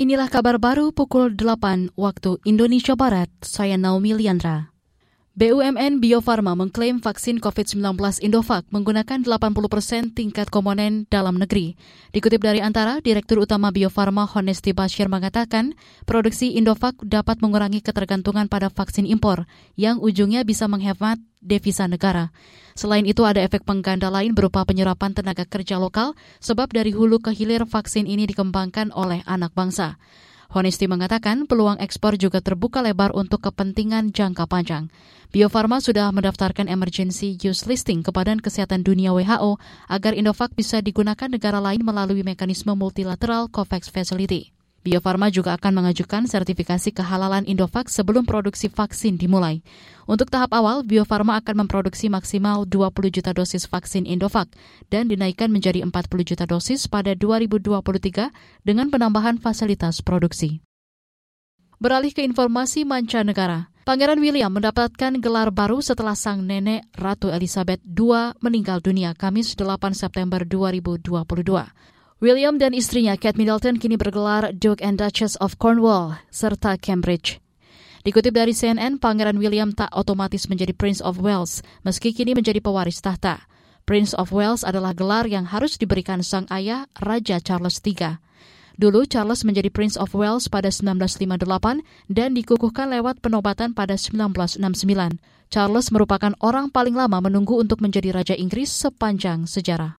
Inilah kabar baru pukul 8 waktu Indonesia Barat. Saya Naomi Liandra. BUMN Bio Farma mengklaim vaksin COVID-19 Indovac menggunakan 80 persen tingkat komponen dalam negeri. Dikutip dari Antara, Direktur Utama Bio Farma Honesti Bashir mengatakan, produksi Indovac dapat mengurangi ketergantungan pada vaksin impor, yang ujungnya bisa menghemat devisa negara. Selain itu ada efek pengganda lain berupa penyerapan tenaga kerja lokal sebab dari hulu ke hilir vaksin ini dikembangkan oleh anak bangsa. Honesti mengatakan peluang ekspor juga terbuka lebar untuk kepentingan jangka panjang. Bio Farma sudah mendaftarkan emergency use listing ke Badan Kesehatan Dunia WHO agar Indovac bisa digunakan negara lain melalui mekanisme multilateral COVAX Facility. Bio Farma juga akan mengajukan sertifikasi kehalalan Indovac sebelum produksi vaksin dimulai. Untuk tahap awal, Bio Farma akan memproduksi maksimal 20 juta dosis vaksin Indovac dan dinaikkan menjadi 40 juta dosis pada 2023 dengan penambahan fasilitas produksi. Beralih ke informasi mancanegara. Pangeran William mendapatkan gelar baru setelah sang nenek Ratu Elizabeth II meninggal dunia Kamis 8 September 2022. William dan istrinya Kate Middleton kini bergelar Duke and Duchess of Cornwall serta Cambridge. Dikutip dari CNN, Pangeran William tak otomatis menjadi Prince of Wales, meski kini menjadi pewaris tahta. Prince of Wales adalah gelar yang harus diberikan sang ayah, Raja Charles III. Dulu Charles menjadi Prince of Wales pada 1958 dan dikukuhkan lewat penobatan pada 1969. Charles merupakan orang paling lama menunggu untuk menjadi Raja Inggris sepanjang sejarah.